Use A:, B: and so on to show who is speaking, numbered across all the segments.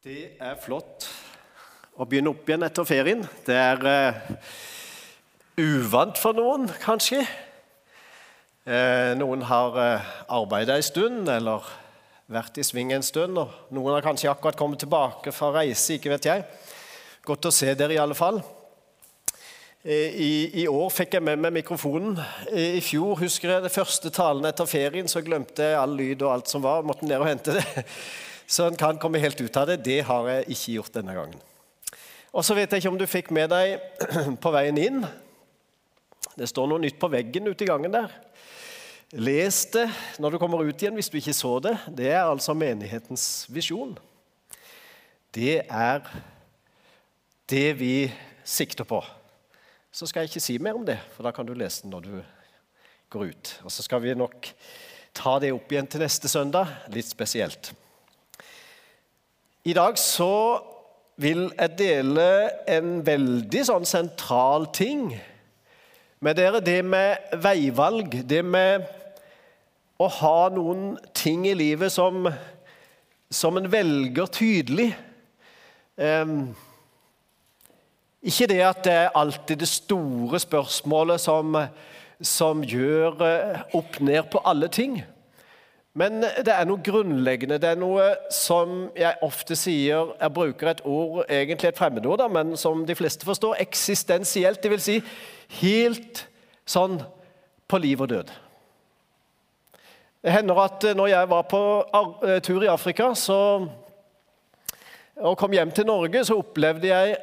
A: Det er flott å begynne opp igjen etter ferien. Det er uh, uvant for noen, kanskje. Uh, noen har uh, arbeida en stund eller vært i sving en stund. og Noen har kanskje akkurat kommet tilbake fra reise. ikke vet jeg. Godt å se dere, i alle fall. Eh, I, I, år fikk jeg med meg mikrofonen. I, I fjor husker jeg det første talen etter ferien, så glemte jeg all lyd og alt som var. Måtte ned og hente det. Så en kan komme helt ut av det. Det har jeg ikke gjort denne gangen. Og så vet jeg ikke om du fikk med deg på veien inn Det står noe nytt på veggen ute i gangen der. Les det når du kommer ut igjen hvis du ikke så det. Det er altså menighetens visjon. Det er det vi sikter på. Så skal jeg ikke si mer om det, for da kan du lese den når du går ut. Og så skal vi nok ta det opp igjen til neste søndag, litt spesielt. I dag så vil jeg dele en veldig sånn sentral ting med dere. Det med veivalg, det med å ha noen ting i livet som, som en velger tydelig. Um, ikke det at det er alltid det store spørsmålet som, som gjør eh, opp ned på alle ting. Men det er noe grunnleggende. Det er noe som jeg ofte sier Jeg bruker et ord, egentlig et fremmedord, men som de fleste forstår. Eksistensielt. Det vil si helt sånn på liv og død. Det hender at når jeg var på eh, tur i Afrika så, og kom hjem til Norge, så opplevde jeg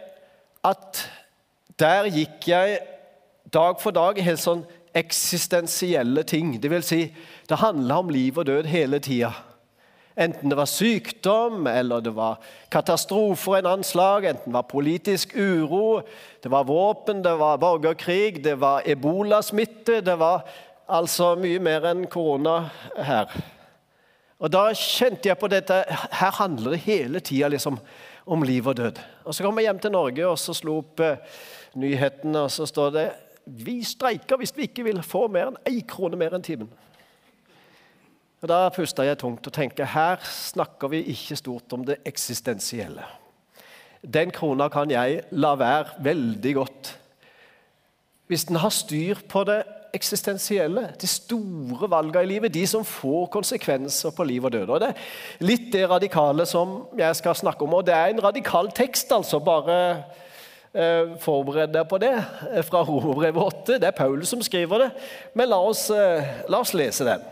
A: at der gikk jeg dag for dag helt sånn eksistensielle ting. Det vil si, det handla om liv og død hele tida. Enten det var sykdom, eller det var katastrofer en annen slag, enten det var politisk uro, det var våpen, det var borgerkrig, det var ebolasmitte Det var altså mye mer enn korona her. Og Da kjente jeg på dette Her handler det hele tida liksom om liv og død. Og Så kom jeg hjem til Norge og så slo opp eh, nyhetene, og så står det vi streiker hvis vi ikke vil få mer enn én krone mer enn timen. Og Da pusta jeg tungt og tenkte her snakker vi ikke stort om det eksistensielle. Den krona kan jeg la være veldig godt. Hvis den har styr på det eksistensielle, de store valgene i livet, de som får konsekvenser på liv og død. Og Det er litt det radikale som jeg skal snakke om. Og det er en radikal tekst, altså. bare forbered deg på det eh, fra Romerbrevet 8. Det er Paulus som skriver det, men la oss, eh, la oss lese den.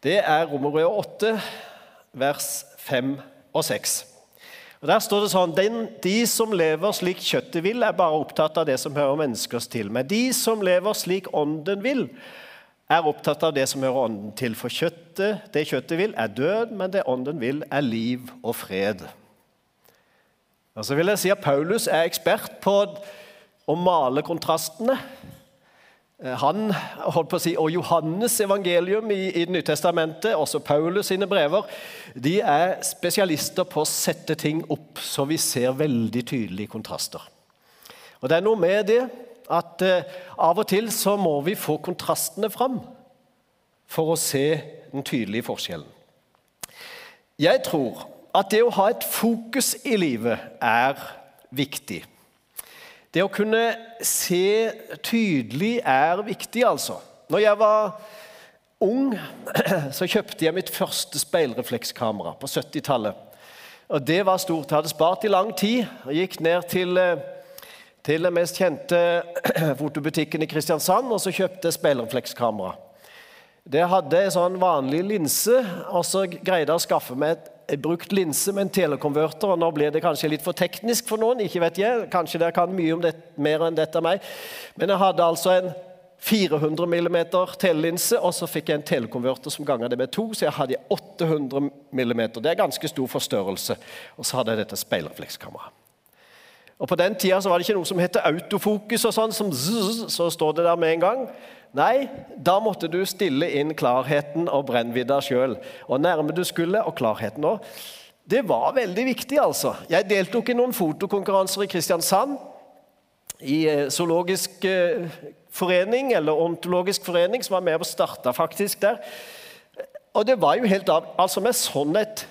A: Det er Romerbrevet 8, vers 5 og 6. Og Der står det sånn De som lever slik kjøttet vil, er bare opptatt av det som hører menneskers til. Men de som lever slik ånden vil, er opptatt av det som hører ånden til. For kjøttet, det kjøttet vil, er død, men det ånden vil, er liv og fred. Og så vil jeg si at Paulus er ekspert på å male kontrastene. Eh, han holdt på å si, og Johannes' evangelium i, i Det nye testamentet, også Paulus sine brever, de er spesialister på å sette ting opp så vi ser veldig tydelige kontraster. Og Det er noe med det at eh, av og til så må vi få kontrastene fram for å se den tydelige forskjellen. Jeg tror at det å ha et fokus i livet er viktig. Det å kunne se tydelig er viktig, altså. Når jeg var ung, så kjøpte jeg mitt første speilreflekskamera på 70-tallet. Og Det var stort. Jeg hadde spart i lang tid og gikk ned til, eh, til den mest kjente fotobutikken i Kristiansand og så kjøpte jeg speilreflekskamera. Det hadde en sånn vanlig linse, og så greide jeg å skaffe meg et brukt linse med en telekonverter. og Nå blir det kanskje litt for teknisk for noen. ikke vet jeg, Kanskje dere kan mye om det, mer enn dette av meg. Men jeg hadde altså en 400 mm telelinse, og så fikk jeg en telekonverter som ganga det med to. Så jeg hadde 800 mm. Det er ganske stor forstørrelse. Og så hadde jeg dette speilreflekskameraet. Og På den tida var det ikke noe som het autofokus, og sånn, som zzz, så står det der med en gang. Nei, da måtte du stille inn klarheten og brennvidda sjøl. Og nærme du skulle, og klarheten òg. Det var veldig viktig, altså. Jeg deltok i noen fotokonkurranser i Kristiansand. I eh, zoologisk eh, forening, eller ontologisk forening, som var med og starta faktisk der. Og det var jo helt av Altså med sånn et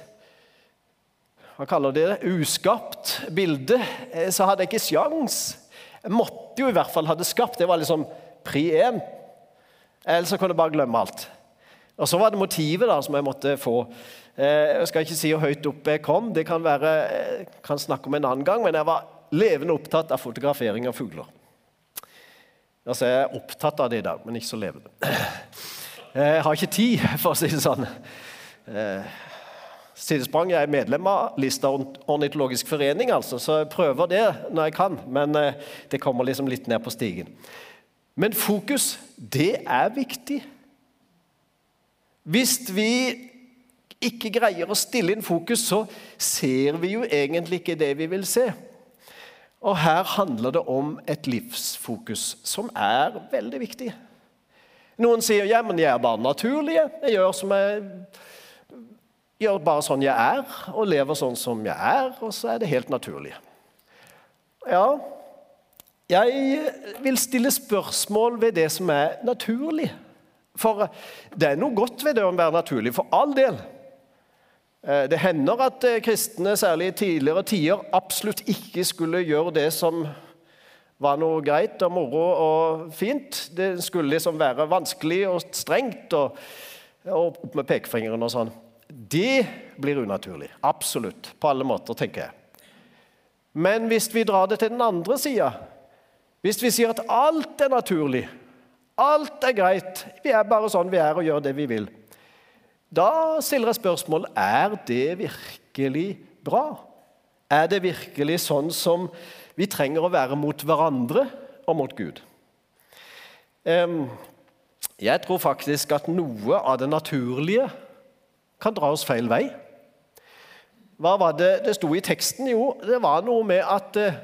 A: hva kaller de det, uskapt bilde, eh, så hadde jeg ikke sjans. Jeg måtte jo i hvert fall ha det skapt. Det var liksom pri én. Ellers kunne jeg bare glemme alt. Og så var det motivet da, som jeg måtte få. Eh, jeg skal ikke si hvor høyt opp jeg kom, det kan være, jeg eh, kan snakke om en annen gang, men jeg var levende opptatt av fotografering av fugler. Altså, Jeg er opptatt av det i dag, men ikke så levende. Jeg har ikke tid, for å si det sånn. Sidesprang, Jeg er medlem av Lista ornitologisk forening, altså, så jeg prøver det når jeg kan. Men det kommer liksom litt ned på stigen. Men fokus, det er viktig. Hvis vi ikke greier å stille inn fokus, så ser vi jo egentlig ikke det vi vil se. Og her handler det om et livsfokus, som er veldig viktig. Noen sier ja, men jeg er bare naturlig. Jeg gjør, som jeg, gjør bare sånn jeg er, og lever sånn som jeg er, og så er det helt naturlig. Ja, jeg vil stille spørsmål ved det som er naturlig. For det er noe godt ved det å være naturlig, for all del. Eh, det hender at eh, kristne, særlig i tidligere tider, absolutt ikke skulle gjøre det som var noe greit og moro og fint. Det skulle liksom være vanskelig og strengt og, og opp med pekefingeren og sånn. Det blir unaturlig. Absolutt. På alle måter, tenker jeg. Men hvis vi drar det til den andre sida, hvis vi sier at alt er naturlig, alt er greit, vi er bare sånn vi er og gjør det vi vil da stiller jeg spørsmål er det virkelig bra. Er det virkelig sånn som vi trenger å være mot hverandre og mot Gud? Jeg tror faktisk at noe av det naturlige kan dra oss feil vei. Hva var det det sto i teksten? Jo, det var noe med at eh,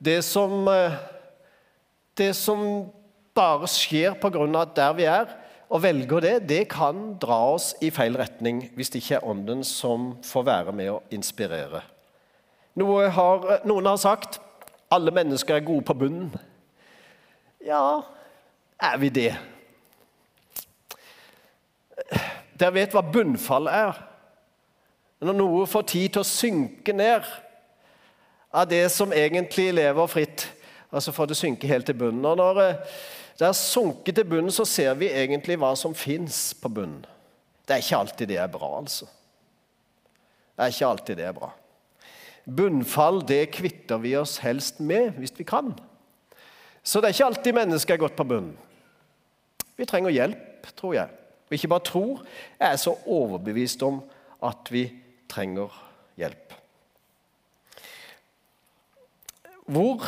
A: det som, eh, det som bare skjer av der vi er, og velger det, det kan dra oss i feil retning hvis det ikke er Ånden som får være med å inspirere. Noe har, noen har sagt alle mennesker er gode på bunnen. Ja, er vi det? Dere vet hva bunnfall er. Når noe får tid til å synke ned av det som egentlig lever fritt, altså får det synker helt til bunnen. Og når det er sunket til bunnen, så ser vi egentlig hva som fins på bunnen. Det er ikke alltid det er bra, altså. Det er ikke alltid det er bra. Bunnfall det kvitter vi oss helst med hvis vi kan. Så det er ikke alltid mennesker er godt på bunnen. Vi trenger hjelp, tror jeg. Og ikke bare tror, jeg er så overbevist om at vi trenger hjelp. Hvor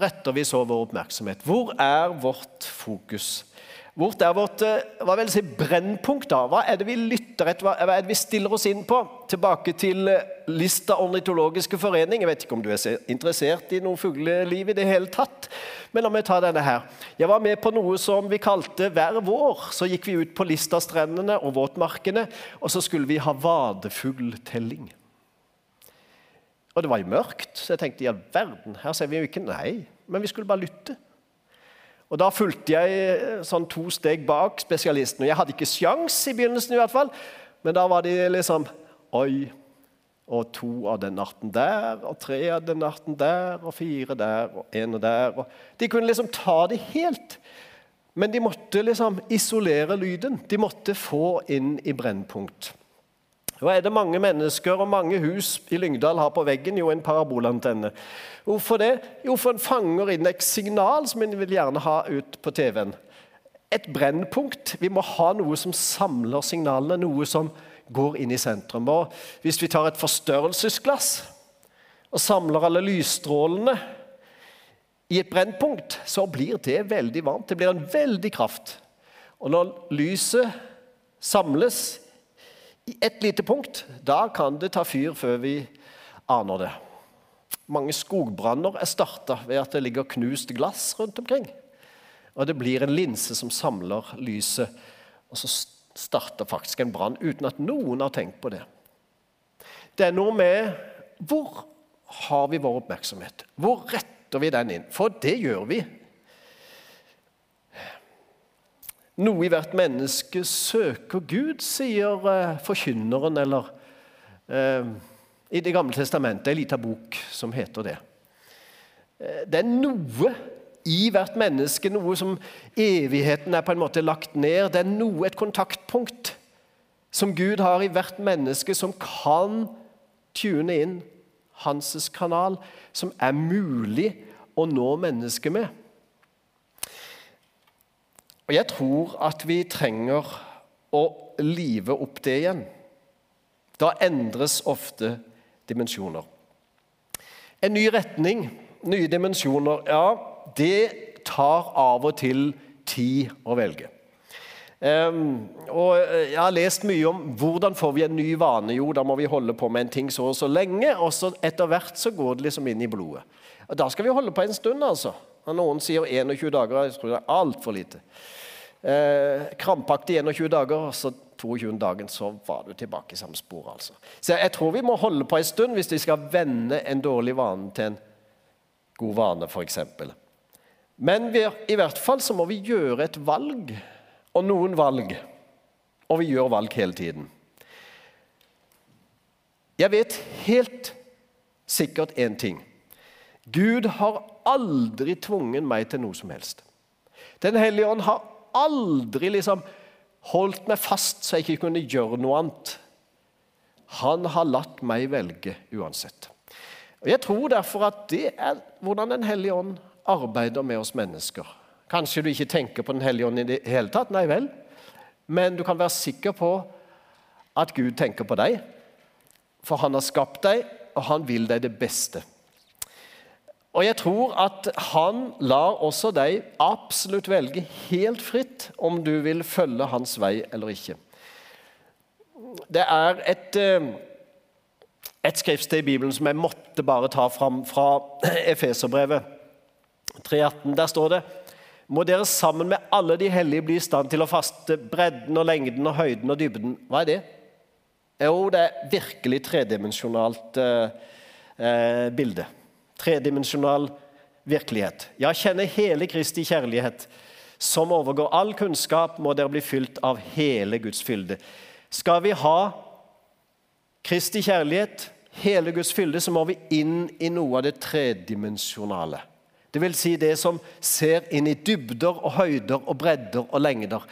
A: retter vi så vår oppmerksomhet? Hvor er vårt fokus? Hvor er vårt eh, hva vil jeg si, brennpunkt? da? Hva er det vi lytter etter? Hva er det vi stiller oss inn på? Tilbake til eh, Lista ornitologiske forening. Jeg vet ikke om du er interessert i noe fugleliv i det hele tatt. Men la meg ta denne her. Jeg var med på noe som vi kalte Hver vår. Så gikk vi ut på Listastrendene og våtmarkene, og så skulle vi ha vadefugltelling. Og det var jo mørkt, så jeg tenkte all verden, her ser vi jo ikke Nei, men vi skulle bare lytte. Og Da fulgte jeg eh, sånn to steg bak spesialisten. og Jeg hadde ikke sjans i begynnelsen, i hvert fall, men da var de liksom Oi. Og to av den arten der, og tre av den arten der, og fire der, og en der. Og de kunne liksom ta det helt. Men de måtte liksom isolere lyden. De måtte få inn i brennpunkt. Nå er det mange mennesker og mange hus i Lyngdal har på veggen jo en parabolantenne. Hvorfor det? Jo, for en fanger inn et signal som en vil gjerne ha ut på TV-en. Et brennpunkt. Vi må ha noe som samler signalene, noe som går inn i sentrum. Og hvis vi tar et forstørrelsesglass og samler alle lysstrålene i et brennpunkt, så blir det veldig varmt. Det blir en veldig kraft. Og når lyset samles ett lite punkt, da kan det ta fyr før vi aner det. Mange skogbranner er starta ved at det ligger knust glass rundt omkring. Og det blir en linse som samler lyset, og så starter faktisk en brann uten at noen har tenkt på det. Det er noe med hvor har vi vår oppmerksomhet? Hvor retter vi den inn? For det gjør vi Noe i hvert menneske søker Gud, sier eh, forkynneren eller eh, i Det gamle testamentet, en liten bok som heter det. Eh, det er noe i hvert menneske, noe som evigheten er på en måte lagt ned. Det er noe, et kontaktpunkt som Gud har i hvert menneske, som kan tune inn hans kanal, som er mulig å nå mennesket med. Og Jeg tror at vi trenger å live opp det igjen. Da endres ofte dimensjoner. En ny retning, nye dimensjoner, ja, det tar av og til tid å velge. Um, og Jeg har lest mye om hvordan får vi en ny vane. Jo, da må vi holde på med en ting så og så lenge, og så etter hvert så går det liksom inn i blodet. Og Da skal vi holde på en stund, altså. Noen sier 21 dager. Jeg tror det er altfor lite. Eh, krampaktig 21 dager, og så 22. dagen så var du tilbake i samme spor. altså. Så jeg tror vi må holde på en stund hvis vi skal vende en dårlig vane til en god vane, f.eks. Men vi, i hvert fall så må vi gjøre et valg, og noen valg. Og vi gjør valg hele tiden. Jeg vet helt sikkert én ting. Gud har aldri tvunget meg til noe som helst. Den hellige ånd har aldri liksom holdt meg fast så jeg ikke kunne gjøre noe annet. Han har latt meg velge uansett. Og Jeg tror derfor at det er hvordan Den hellige ånd arbeider med oss mennesker. Kanskje du ikke tenker på Den hellige ånd i det hele tatt, nei vel, men du kan være sikker på at Gud tenker på deg. For han har skapt deg, og han vil deg det beste. Og jeg tror at han lar også deg absolutt velge helt fritt om du vil følge hans vei eller ikke. Det er et, eh, et skriftsted i Bibelen som jeg måtte bare ta fram fra Efeserbrevet 3.18. Der står det må dere sammen med alle de hellige bli i stand til å faste bredden og lengden og høyden og dybden. Hva er det? Jo, det er virkelig tredimensjonalt eh, eh bilde tredimensjonal virkelighet. Ja, kjenne hele Kristi kjærlighet, som overgår all kunnskap, må dere bli fylt av hele Guds fylde. Skal vi ha Kristi kjærlighet, hele Guds fylde, så må vi inn i noe av det tredimensjonale. Det vil si det som ser inn i dybder og høyder og bredder og lengder.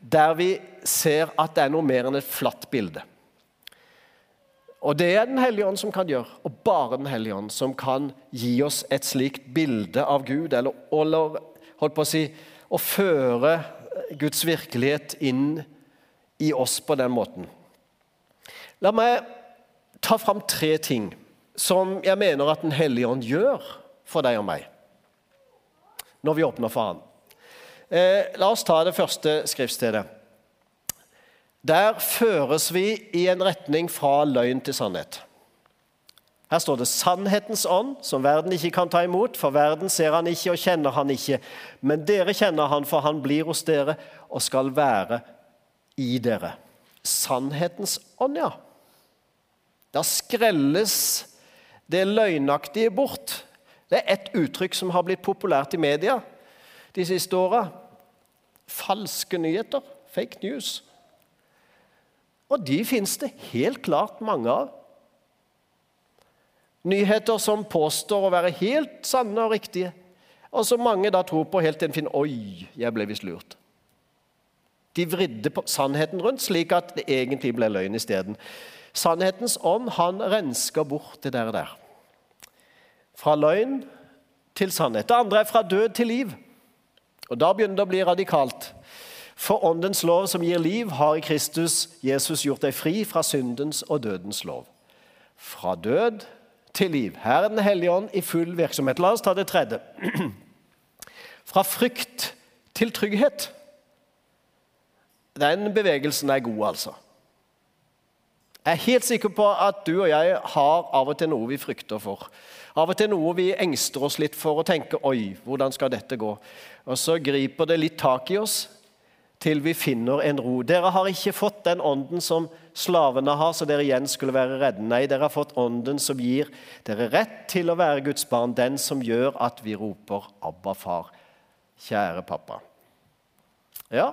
A: Der vi ser at det er noe mer enn et flatt bilde. Og det er Den hellige ånd som kan gjøre, og bare Den hellige ånd som kan gi oss et slikt bilde av Gud, eller, eller holdt på å si, å føre Guds virkelighet inn i oss på den måten. La meg ta fram tre ting som jeg mener at Den hellige ånd gjør for deg og meg når vi åpner for Han. Eh, la oss ta det første skriftstedet. Der føres vi i en retning fra løgn til sannhet. Her står det 'sannhetens ånd', som verden ikke kan ta imot, for verden ser han ikke og kjenner han ikke. Men dere kjenner han, for han blir hos dere og skal være i dere. Sannhetens ånd, ja. Da skrelles det løgnaktige bort. Det er ett uttrykk som har blitt populært i media de siste åra. Falske nyheter. Fake news. Og de fins det helt klart mange av. Nyheter som påstår å være helt sanne og riktige, og som mange da tror på helt til en finner Oi, jeg ble visst lurt. De vridde på sannheten rundt, slik at det egentlig ble løgn isteden. Sannhetens ånd han rensker bort det der. der. Fra løgn til sannhet. Det andre er fra død til liv. Og Da begynner det å bli radikalt. For åndens lov som gir liv, har i Kristus Jesus gjort deg fri fra syndens og dødens lov. Fra død til liv. Her er Den hellige ånd i full virksomhet. La oss ta det tredje. Fra frykt til trygghet. Den bevegelsen er god, altså. Jeg er helt sikker på at du og jeg har av og til noe vi frykter for. Av og til noe vi engster oss litt for og tenker 'oi, hvordan skal dette gå?' Og så griper det litt tak i oss til vi finner en ro. Dere har ikke fått den ånden som slavene har, så dere igjen skulle være redde. Nei, dere har fått ånden som gir dere rett til å være Guds barn, den som gjør at vi roper 'Abba, far', kjære pappa. Ja,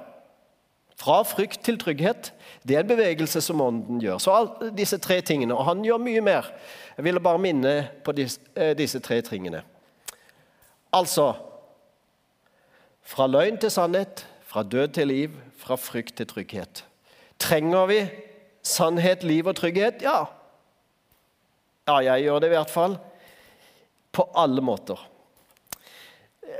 A: Fra frykt til trygghet. Det er en bevegelse som Ånden gjør. Så alle disse tre tingene. Og han gjør mye mer. Jeg ville bare minne på disse, eh, disse tre tingene. Altså fra løgn til sannhet, fra død til liv, fra frykt til trygghet. Trenger vi sannhet, liv og trygghet? Ja. Ja, jeg gjør det i hvert fall. På alle måter.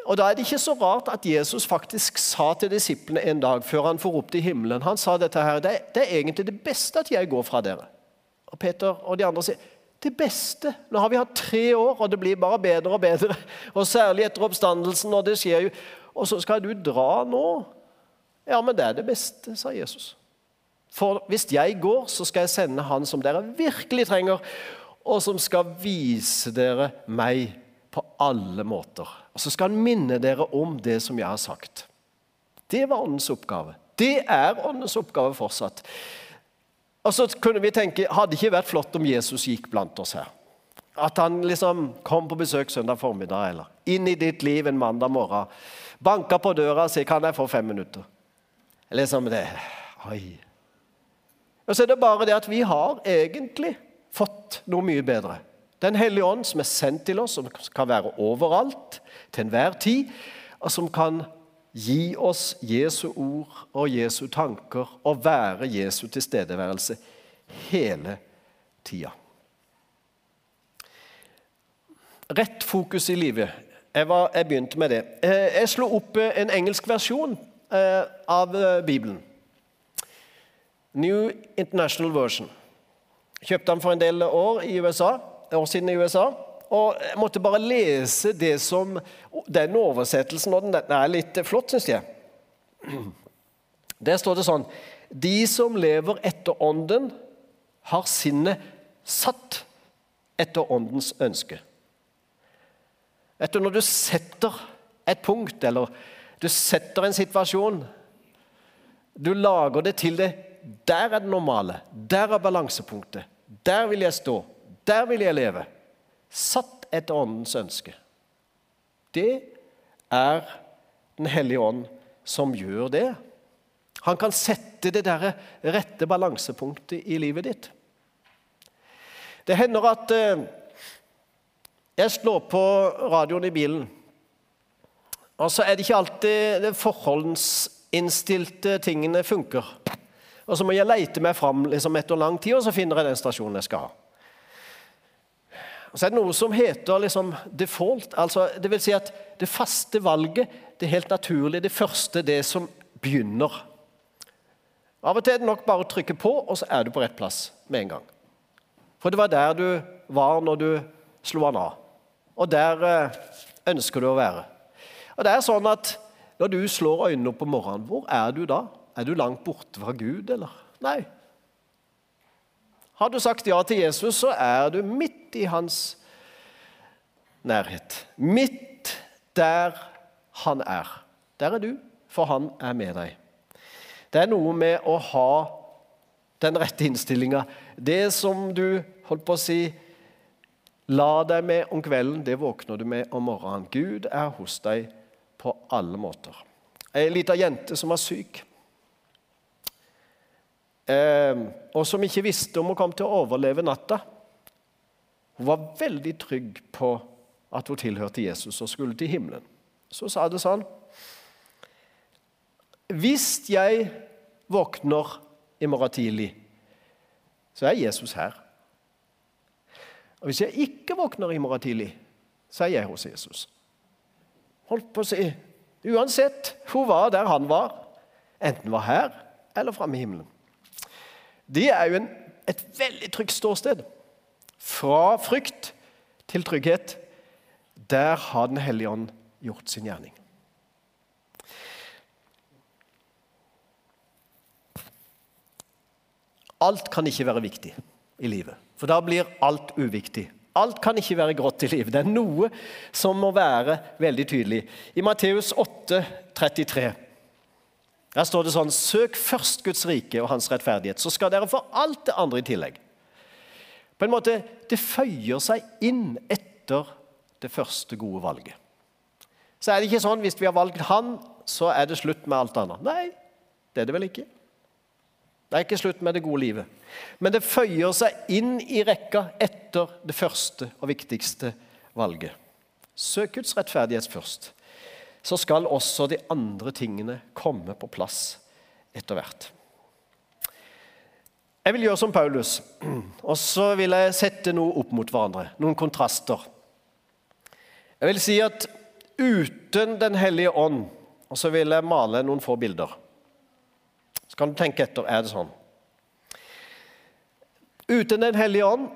A: Og Da er det ikke så rart at Jesus faktisk sa til disiplene en dag før han for opp til himmelen Han sa dette her, det, det er egentlig det beste at jeg går fra dere. Og Peter og de andre sier det beste. Nå har vi hatt tre år, og det blir bare bedre og bedre. Og Særlig etter oppstandelsen. Og det skjer jo. Og så skal du dra nå? Ja, men det er det beste, sa Jesus. For hvis jeg går, så skal jeg sende Han som dere virkelig trenger, og som skal vise dere meg på alle måter. Og så skal han minne dere om det som jeg har sagt. Det var åndens oppgave. Det er åndens oppgave fortsatt. Og så kunne vi tenke, Hadde det ikke vært flott om Jesus gikk blant oss her? At han liksom kom på besøk søndag formiddag eller inn i ditt liv en mandag morgen. Banka på døra og sa 'Kan jeg få fem minutter?' Liksom det Oi. Og så er det bare det at vi har egentlig fått noe mye bedre. Den hellige ånd som er sendt til oss, som kan være overalt til enhver tid, og som kan gi oss Jesu ord og Jesu tanker og være Jesu tilstedeværelse hele tida. Rett fokus i livet. Jeg, var, jeg, begynte med det. Eh, jeg slo opp eh, en engelsk versjon av Bibelen. New International Version. Kjøpte den for en del år i USA år siden i USA. Og Jeg måtte bare lese det som den oversettelsen, og den er litt flott, syns jeg. Der står det sånn De som lever etter Ånden, har sinnet satt etter Åndens ønske. Etter når du setter et punkt, eller du setter en situasjon Du lager det til det. Der er det normale. Der er balansepunktet. Der vil jeg stå. Der vil jeg leve. Satt etter Åndens ønske. Det er Den hellige ånd som gjør det. Han kan sette det der rette balansepunktet i livet ditt. Det hender at eh, jeg slår på radioen i bilen, og så er det ikke alltid de forholdsinnstilte tingene funker. Og så må jeg leite meg fram liksom etter lang tid, og så finner jeg den stasjonen jeg skal ha. Og så er det noe som heter liksom default. altså det vil si at det faste valget, det helt naturlige, det første, det som begynner. Av og til er det nok bare å trykke på, og så er du på rett plass med en gang. For det var der du var når du slo han av. Og der eh, ønsker du å være. Og det er sånn at Når du slår øynene opp om morgenen, hvor er du da? Er du langt borte fra Gud, eller? Nei. Har du sagt ja til Jesus, så er du midt i hans nærhet. Midt der han er. Der er du, for han er med deg. Det er noe med å ha den rette innstillinga. Det som du holdt på å si La deg med om kvelden, det våkner du med om morgenen. Gud er hos deg på alle måter. Ei lita jente som var syk eh, og som ikke visste om hun kom til å overleve natta. Hun var veldig trygg på at hun tilhørte Jesus og skulle til himmelen. Så sa det sånn Hvis jeg våkner i morgen tidlig, så er Jesus her. Og hvis jeg ikke våkner i morgen tidlig, så er jeg hos Jesus. Holdt på å si Uansett, hun var der han var. Enten var her eller framme i himmelen. Det er jo en, et veldig trygt ståsted. Fra frykt til trygghet. Der har Den hellige ånd gjort sin gjerning. Alt kan ikke være viktig i livet, for da blir alt uviktig. Alt kan ikke være grått i livet. Det er noe som må være veldig tydelig. I Matteus 8, 33 der står det sånn Søk først Guds rike og hans rettferdighet, så skal dere få alt det andre i tillegg. På en måte, Det føyer seg inn etter det første gode valget. Så er det ikke sånn hvis vi har valgt han, så er det slutt med alt annet. Nei, Det er det vel ikke? Det er ikke slutt med det gode livet. Men det føyer seg inn i rekka etter det første og viktigste valget. Søk Guds rettferdighet først. Så skal også de andre tingene komme på plass etter hvert. Jeg vil gjøre som Paulus, og så vil jeg sette noe opp mot hverandre. Noen kontraster. Jeg vil si at uten Den hellige ånd, og så vil jeg male noen få bilder. Så kan du tenke etter er det sånn. Uten Den hellige ånd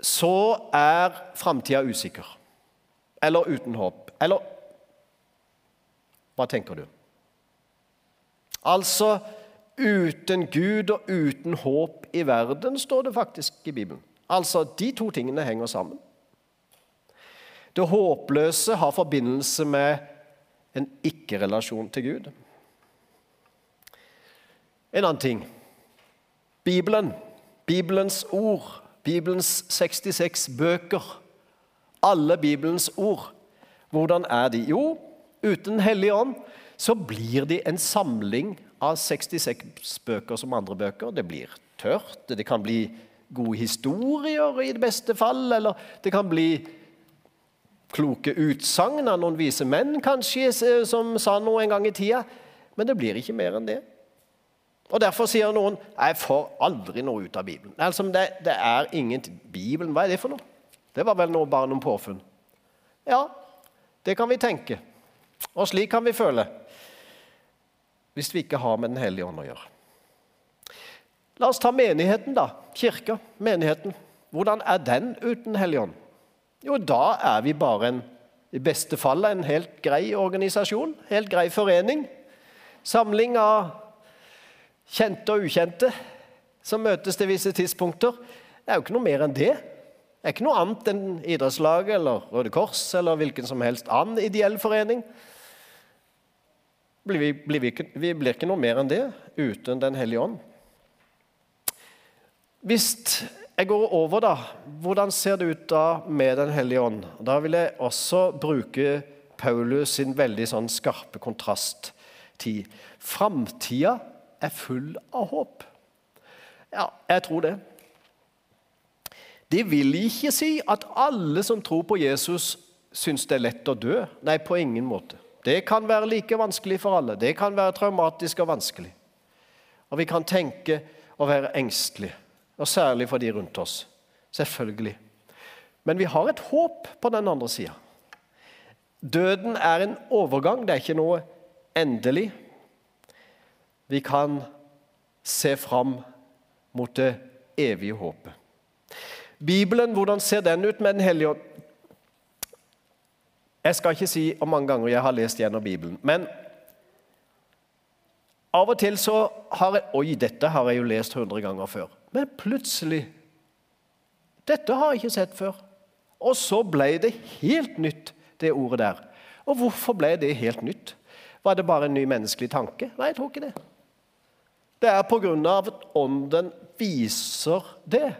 A: så er framtida usikker. Eller uten håp. Eller Hva tenker du? Altså Uten Gud og uten håp i verden, står det faktisk i Bibelen. Altså, De to tingene henger sammen. Det håpløse har forbindelse med en ikke-relasjon til Gud. En annen ting Bibelen, Bibelens ord, Bibelens 66 bøker. Alle Bibelens ord. Hvordan er de? Jo, uten Hellig ånd så blir de en samling av 66 bøker som andre bøker. Det blir tørt, det kan bli gode historier i det beste fall, eller det kan bli kloke utsagn av noen vise menn kanskje, som sa noe en gang i tida. Men det blir ikke mer enn det. Og Derfor sier noen jeg får aldri noe ut av Bibelen. Altså, det, det er ingen Bibelen, hva er det for noe? Det var vel noe, bare noen påfunn. Ja, det kan vi tenke. Og slik kan vi føle hvis vi ikke har med Den hellige ånd å gjøre. La oss ta menigheten, da. Kirka. Menigheten. Hvordan er den uten Hellig ånd? Jo, da er vi bare en, i beste fall en helt grei organisasjon. Helt grei forening. Samling av kjente og ukjente som møtes til visse tidspunkter. Det er jo ikke noe mer enn det. Det er ikke noe annet enn idrettslaget eller Røde Kors eller hvilken som helst annen ideell forening blir vi, blir vi, vi blir ikke noe mer enn det uten Den hellige ånd. Hvis jeg går over, da, hvordan ser det ut da med Den hellige ånd? Da vil jeg også bruke Paulus sin veldig sånn skarpe kontrasttid. Framtida er full av håp. Ja, jeg tror det. Det vil ikke si at alle som tror på Jesus, syns det er lett å dø. Nei, på ingen måte. Det kan være like vanskelig for alle. Det kan være traumatisk og vanskelig. Og vi kan tenke og være engstelige, og særlig for de rundt oss. Selvfølgelig. Men vi har et håp på den andre sida. Døden er en overgang, det er ikke noe endelig. Vi kan se fram mot det evige håpet. Bibelen, hvordan ser den ut med Den hellige ånd? Jeg skal ikke si hvor mange ganger jeg har lest gjennom Bibelen, men av og til så har jeg Oi, dette har jeg jo lest 100 ganger før. Men plutselig Dette har jeg ikke sett før. Og så ble det helt nytt, det ordet der. Og hvorfor ble det helt nytt? Var det bare en ny menneskelig tanke? Nei, jeg tror ikke det. Det er på grunn av at Ånden viser det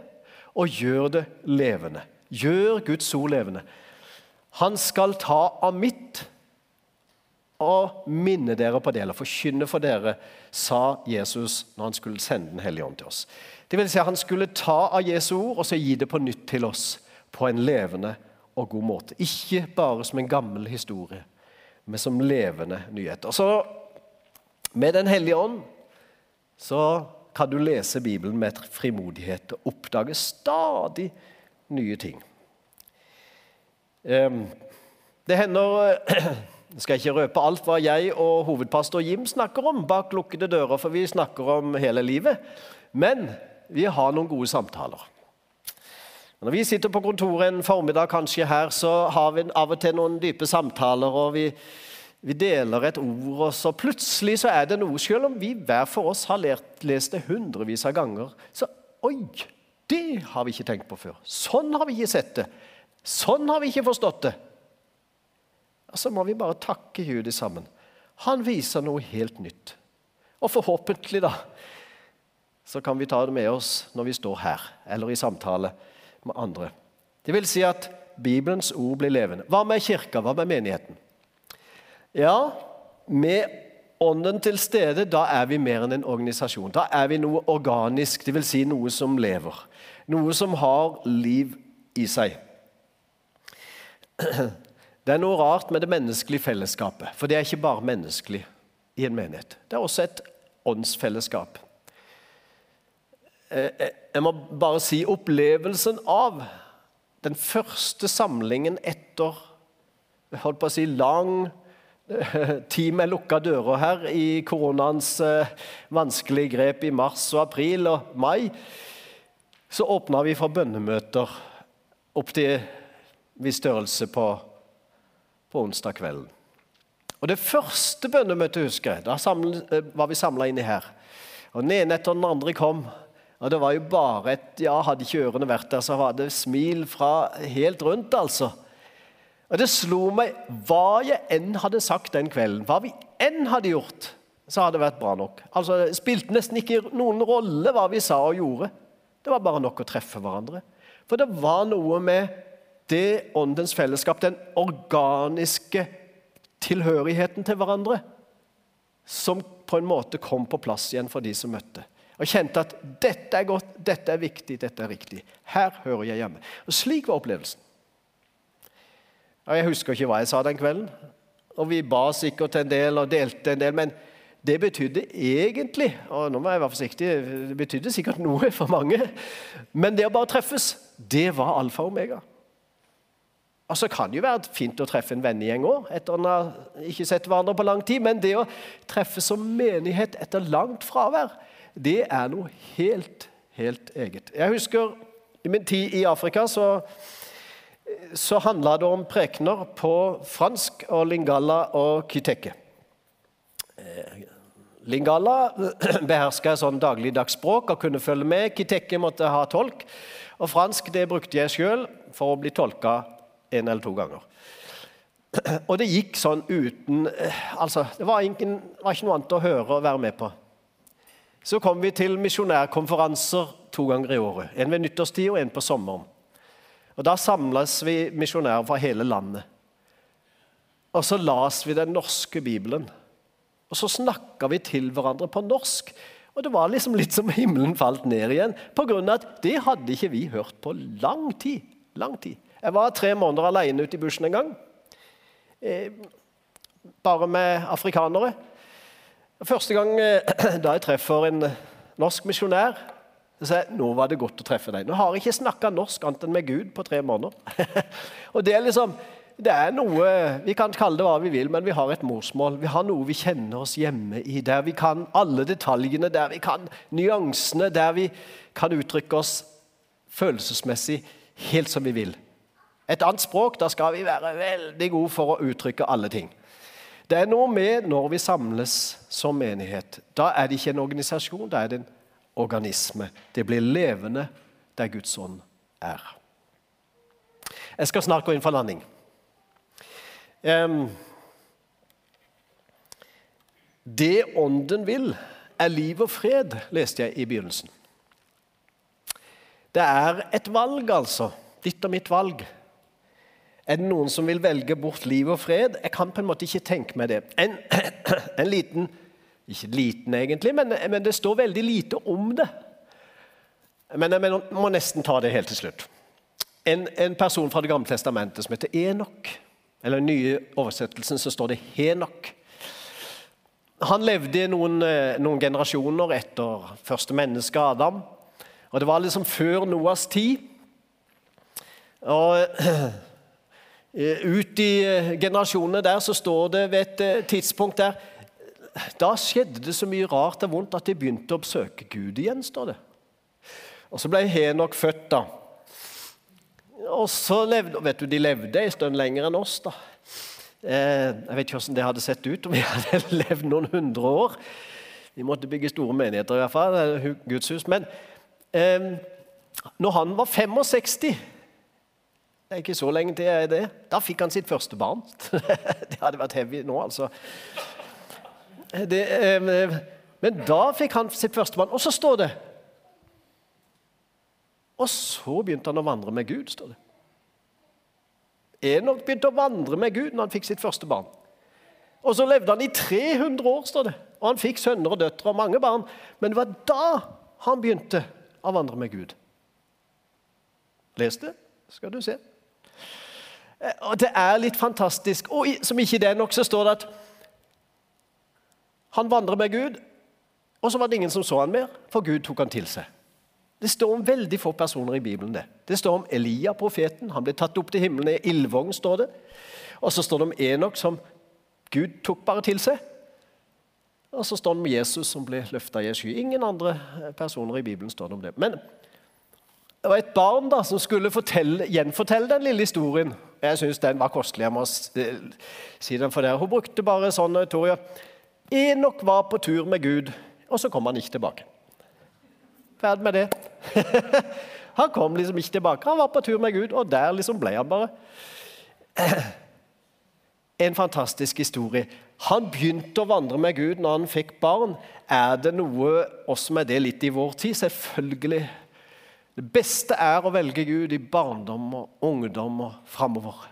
A: og gjør det levende. Gjør Guds ord levende. Han skal ta av mitt og minne dere på det, eller forkynne for dere, sa Jesus når han skulle sende Den hellige ånd til oss. Det vil si at Han skulle ta av Jesu ord og så gi det på nytt til oss på en levende og god måte. Ikke bare som en gammel historie, men som levende nyheter. Så med Den hellige ånd så kan du lese Bibelen med frimodighet og oppdage stadig nye ting. Det hender Jeg skal ikke røpe alt hva jeg og hovedpastor Jim snakker om bak lukkede dører, for vi snakker om hele livet. Men vi har noen gode samtaler. Når vi sitter på kontoret en formiddag kanskje her, så har vi av og til noen dype samtaler. og vi, vi deler et ord, og så plutselig så er det noe Selv om vi hver for oss har lest det hundrevis av ganger, så Oi! Det har vi ikke tenkt på før. Sånn har vi ikke sett det. Sånn har vi ikke forstått det. Og så må vi bare takke Gud sammen. Han viser noe helt nytt. Og forhåpentlig, da, så kan vi ta det med oss når vi står her, eller i samtale med andre. Det vil si at Bibelens ord blir levende. Hva med kirka? Hva med menigheten? Ja, med Ånden til stede, da er vi mer enn en organisasjon. Da er vi noe organisk, dvs. Si noe som lever. Noe som har liv i seg. Det er noe rart med det menneskelige fellesskapet, for det er ikke bare menneskelig i en menighet. Det er også et åndsfellesskap. Eh, eh, jeg må bare si opplevelsen av den første samlingen etter holdt på å si lang tid med lukka dører her i koronaens eh, vanskelige grep i mars og april og mai, så åpna vi for bønnemøter opp til viss størrelse på, på onsdag kvelden. Og Det første bønnemøtet husker jeg, da eh, var vi samla inni her. Og Den ene etter den andre kom. Og det var jo bare et Ja, hadde ikke ørene vært der, så var det smil fra helt rundt, altså. Og det slo meg hva jeg enn hadde sagt den kvelden, hva vi enn hadde gjort, så hadde det vært bra nok. Altså, Det spilte nesten ikke noen rolle hva vi sa og gjorde. Det var bare nok å treffe hverandre. For det var noe med det åndens fellesskap, den organiske tilhørigheten til hverandre, som på en måte kom på plass igjen for de som møtte. Og kjente at dette er godt, dette er viktig, dette er riktig. Her hører jeg hjemme. Og Slik var opplevelsen. Jeg husker ikke hva jeg sa den kvelden. Og vi ba sikkert en del og delte en del, men det betydde egentlig og nå må jeg være forsiktig, det betydde sikkert noe for mange, men det å bare treffes, det var alfa og omega. Altså, det kan jo være fint å treffe en vennegjeng òg, etter å ha ikke sett hverandre på lang tid, men det å treffe som menighet etter langt fravær, det er noe helt, helt eget. Jeg husker i min tid i Afrika så så handla det om prekener på fransk og lingala og kiteke. Eh, lingala beherska sånn dagligdags språk og kunne følge med. Kiteke måtte ha tolk. Og fransk det brukte jeg sjøl for å bli tolka en eller to ganger. Og det gikk sånn uten eh, Altså, det var, ingen, var ikke noe annet å høre og være med på. Så kom vi til misjonærkonferanser to ganger i året. En ved nyttårstid og en på sommeren. Og Da samles vi misjonærer fra hele landet. Og så las vi den norske Bibelen. Og så snakka vi til hverandre på norsk. Og det var liksom litt som himmelen falt ned igjen, på grunn av at det hadde ikke vi hørt på lang tid. Lang tid. Jeg var tre måneder alene ute i bushen en gang. Eh, bare med afrikanere. Første gang eh, da jeg treffer en norsk misjonær så jeg nå var det godt å treffe deg. Nå har jeg ikke snakka norsk annet enn med Gud på tre måneder. og det er liksom, det er noe, Vi kan kalle det hva vi vil, men vi har et morsmål. Vi har noe vi kjenner oss hjemme i, der vi kan alle detaljene, der vi kan nyansene, der vi kan uttrykke oss følelsesmessig helt som vi vil. Et annet språk, da skal vi være veldig gode for å uttrykke alle ting. Det er noe med når vi samles som menighet. Da er det ikke en organisasjon, da er det en organisme. Det blir levende der Guds ånd er. Jeg skal snart gå inn for landing. det Ånden vil, er liv og fred, leste jeg i begynnelsen. Det er et valg, altså. Ditt og mitt valg. Er det noen som vil velge bort liv og fred? Jeg kan på en måte ikke tenke meg det. En, en liten ikke liten, egentlig, men, men, det står veldig lite om det. Men jeg må nesten ta det helt til slutt. En, en person fra Det gamle testamentet som heter Enok, eller den nye oversettelsen så står det Henok. Han levde noen, eh, noen generasjoner etter første menneske, Adam. Og Det var liksom før Noas tid. Og Ut i eh, generasjonene der så står det ved et eh, tidspunkt der da skjedde det så mye rart og vondt at de begynte å oppsøke Gud igjen, står det. Og Så ble Henok født, da. Og så levde, vet du, De levde en stund lenger enn oss. da. Eh, jeg vet ikke hvordan det hadde sett ut om vi hadde levd noen hundre år. Vi måtte bygge store menigheter, i hvert fall, Guds hus. Men eh, når han var 65 det er ikke så lenge til jeg er det. Da fikk han sitt første barn. det hadde vært heavy nå, altså. Det, eh, men da fikk han sitt første barn. Og så står det Og så begynte han å vandre med Gud, står det. Enok begynte å vandre med Gud når han fikk sitt første barn. Og så levde han i 300 år, står det. Og han fikk sønner og døtre og mange barn. Men det var da han begynte å vandre med Gud. Les det, skal du se. Eh, og Det er litt fantastisk. Og som ikke det er nok, så står det at han vandret med Gud, og så var det ingen som så han mer, for Gud tok han til seg. Det står om veldig få personer i Bibelen. Det Det står om Elia, profeten. Han ble tatt opp til himmelen i ildvogn, står det. Og så står det om Enok, som Gud tok bare til seg. Og så står det om Jesus, som ble løfta i en sky. Ingen andre personer i Bibelen står det om det. Men det var et barn da, som skulle fortelle, gjenfortelle den lille historien. Jeg syns den var kostelig. jeg må si den for dere. Hun brukte bare sånn Toria. Enok var på tur med Gud, og så kom han ikke tilbake. Ferdig med det. han kom liksom ikke tilbake. Han var på tur med Gud, og der liksom ble han bare. En fantastisk historie. Han begynte å vandre med Gud når han fikk barn. Er det noe oss med det litt i vår tid? Selvfølgelig. Det beste er å velge Gud i barndom og ungdom og framover.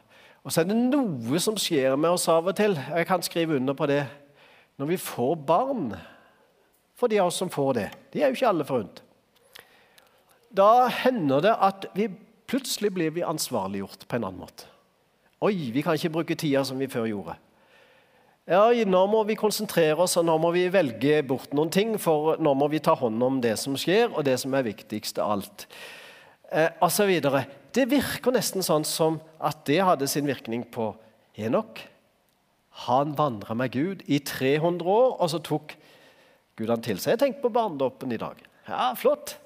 A: Og så er det noe som skjer med oss av og til. Jeg kan skrive under på det. Når vi får barn, for de av oss som får det De er jo ikke alle forunt. Da hender det at vi plutselig blir vi ansvarliggjort på en annen måte. Oi, vi kan ikke bruke tida som vi før gjorde. Ja, Nå må vi konsentrere oss, og nå må vi velge bort noen ting. For nå må vi ta hånd om det som skjer, og det som er viktigst av alt. Eh, og så videre. Det virker nesten sånn som at det hadde sin virkning på Enok. Han vandra med Gud i 300 år, og så tok Gud han til seg. Jeg tenkte på barnedåpen i dag. Ja, flott.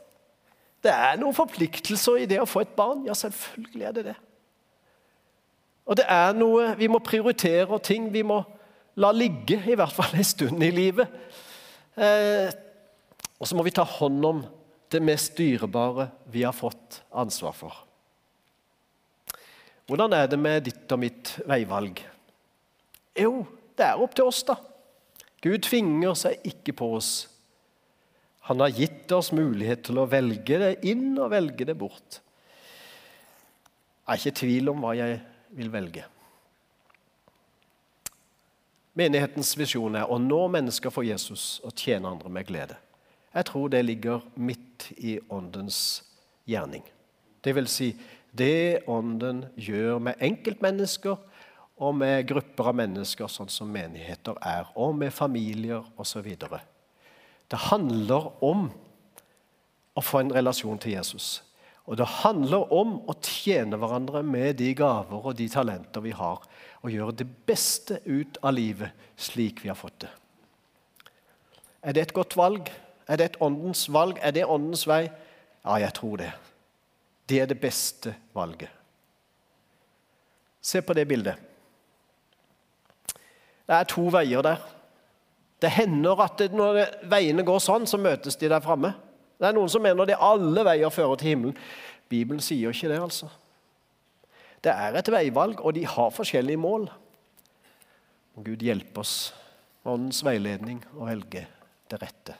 A: Det er noen forpliktelser i det å få et barn. Ja, selvfølgelig er det det. Og det er noe Vi må prioritere og ting vi må la ligge, i hvert fall en stund i livet. Eh, og så må vi ta hånd om det mest dyrebare vi har fått ansvar for. Hvordan er det med ditt og mitt veivalg? Jo, det er opp til oss, da. Gud tvinger seg ikke på oss. Han har gitt oss mulighet til å velge det inn og velge det bort. Jeg er ikke i tvil om hva jeg vil velge. Menighetens visjon er å nå mennesker for Jesus og tjene andre med glede. Jeg tror det ligger midt i Åndens gjerning. Det vil si det Ånden gjør med enkeltmennesker og med grupper av mennesker, sånn som menigheter er, og med familier osv. Det handler om å få en relasjon til Jesus. Og det handler om å tjene hverandre med de gaver og de talenter vi har, og gjøre det beste ut av livet slik vi har fått det. Er det et godt valg? Er det et åndens valg? Er det åndens vei? Ja, jeg tror det. Det er det beste valget. Se på det bildet. Det er to veier der. Det hender at når veiene går sånn, så møtes de der framme. Det er noen som mener at alle veier fører til himmelen. Bibelen sier ikke det, altså. Det er et veivalg, og de har forskjellige mål. Må Gud hjelpe oss med åndens veiledning å velge det rette.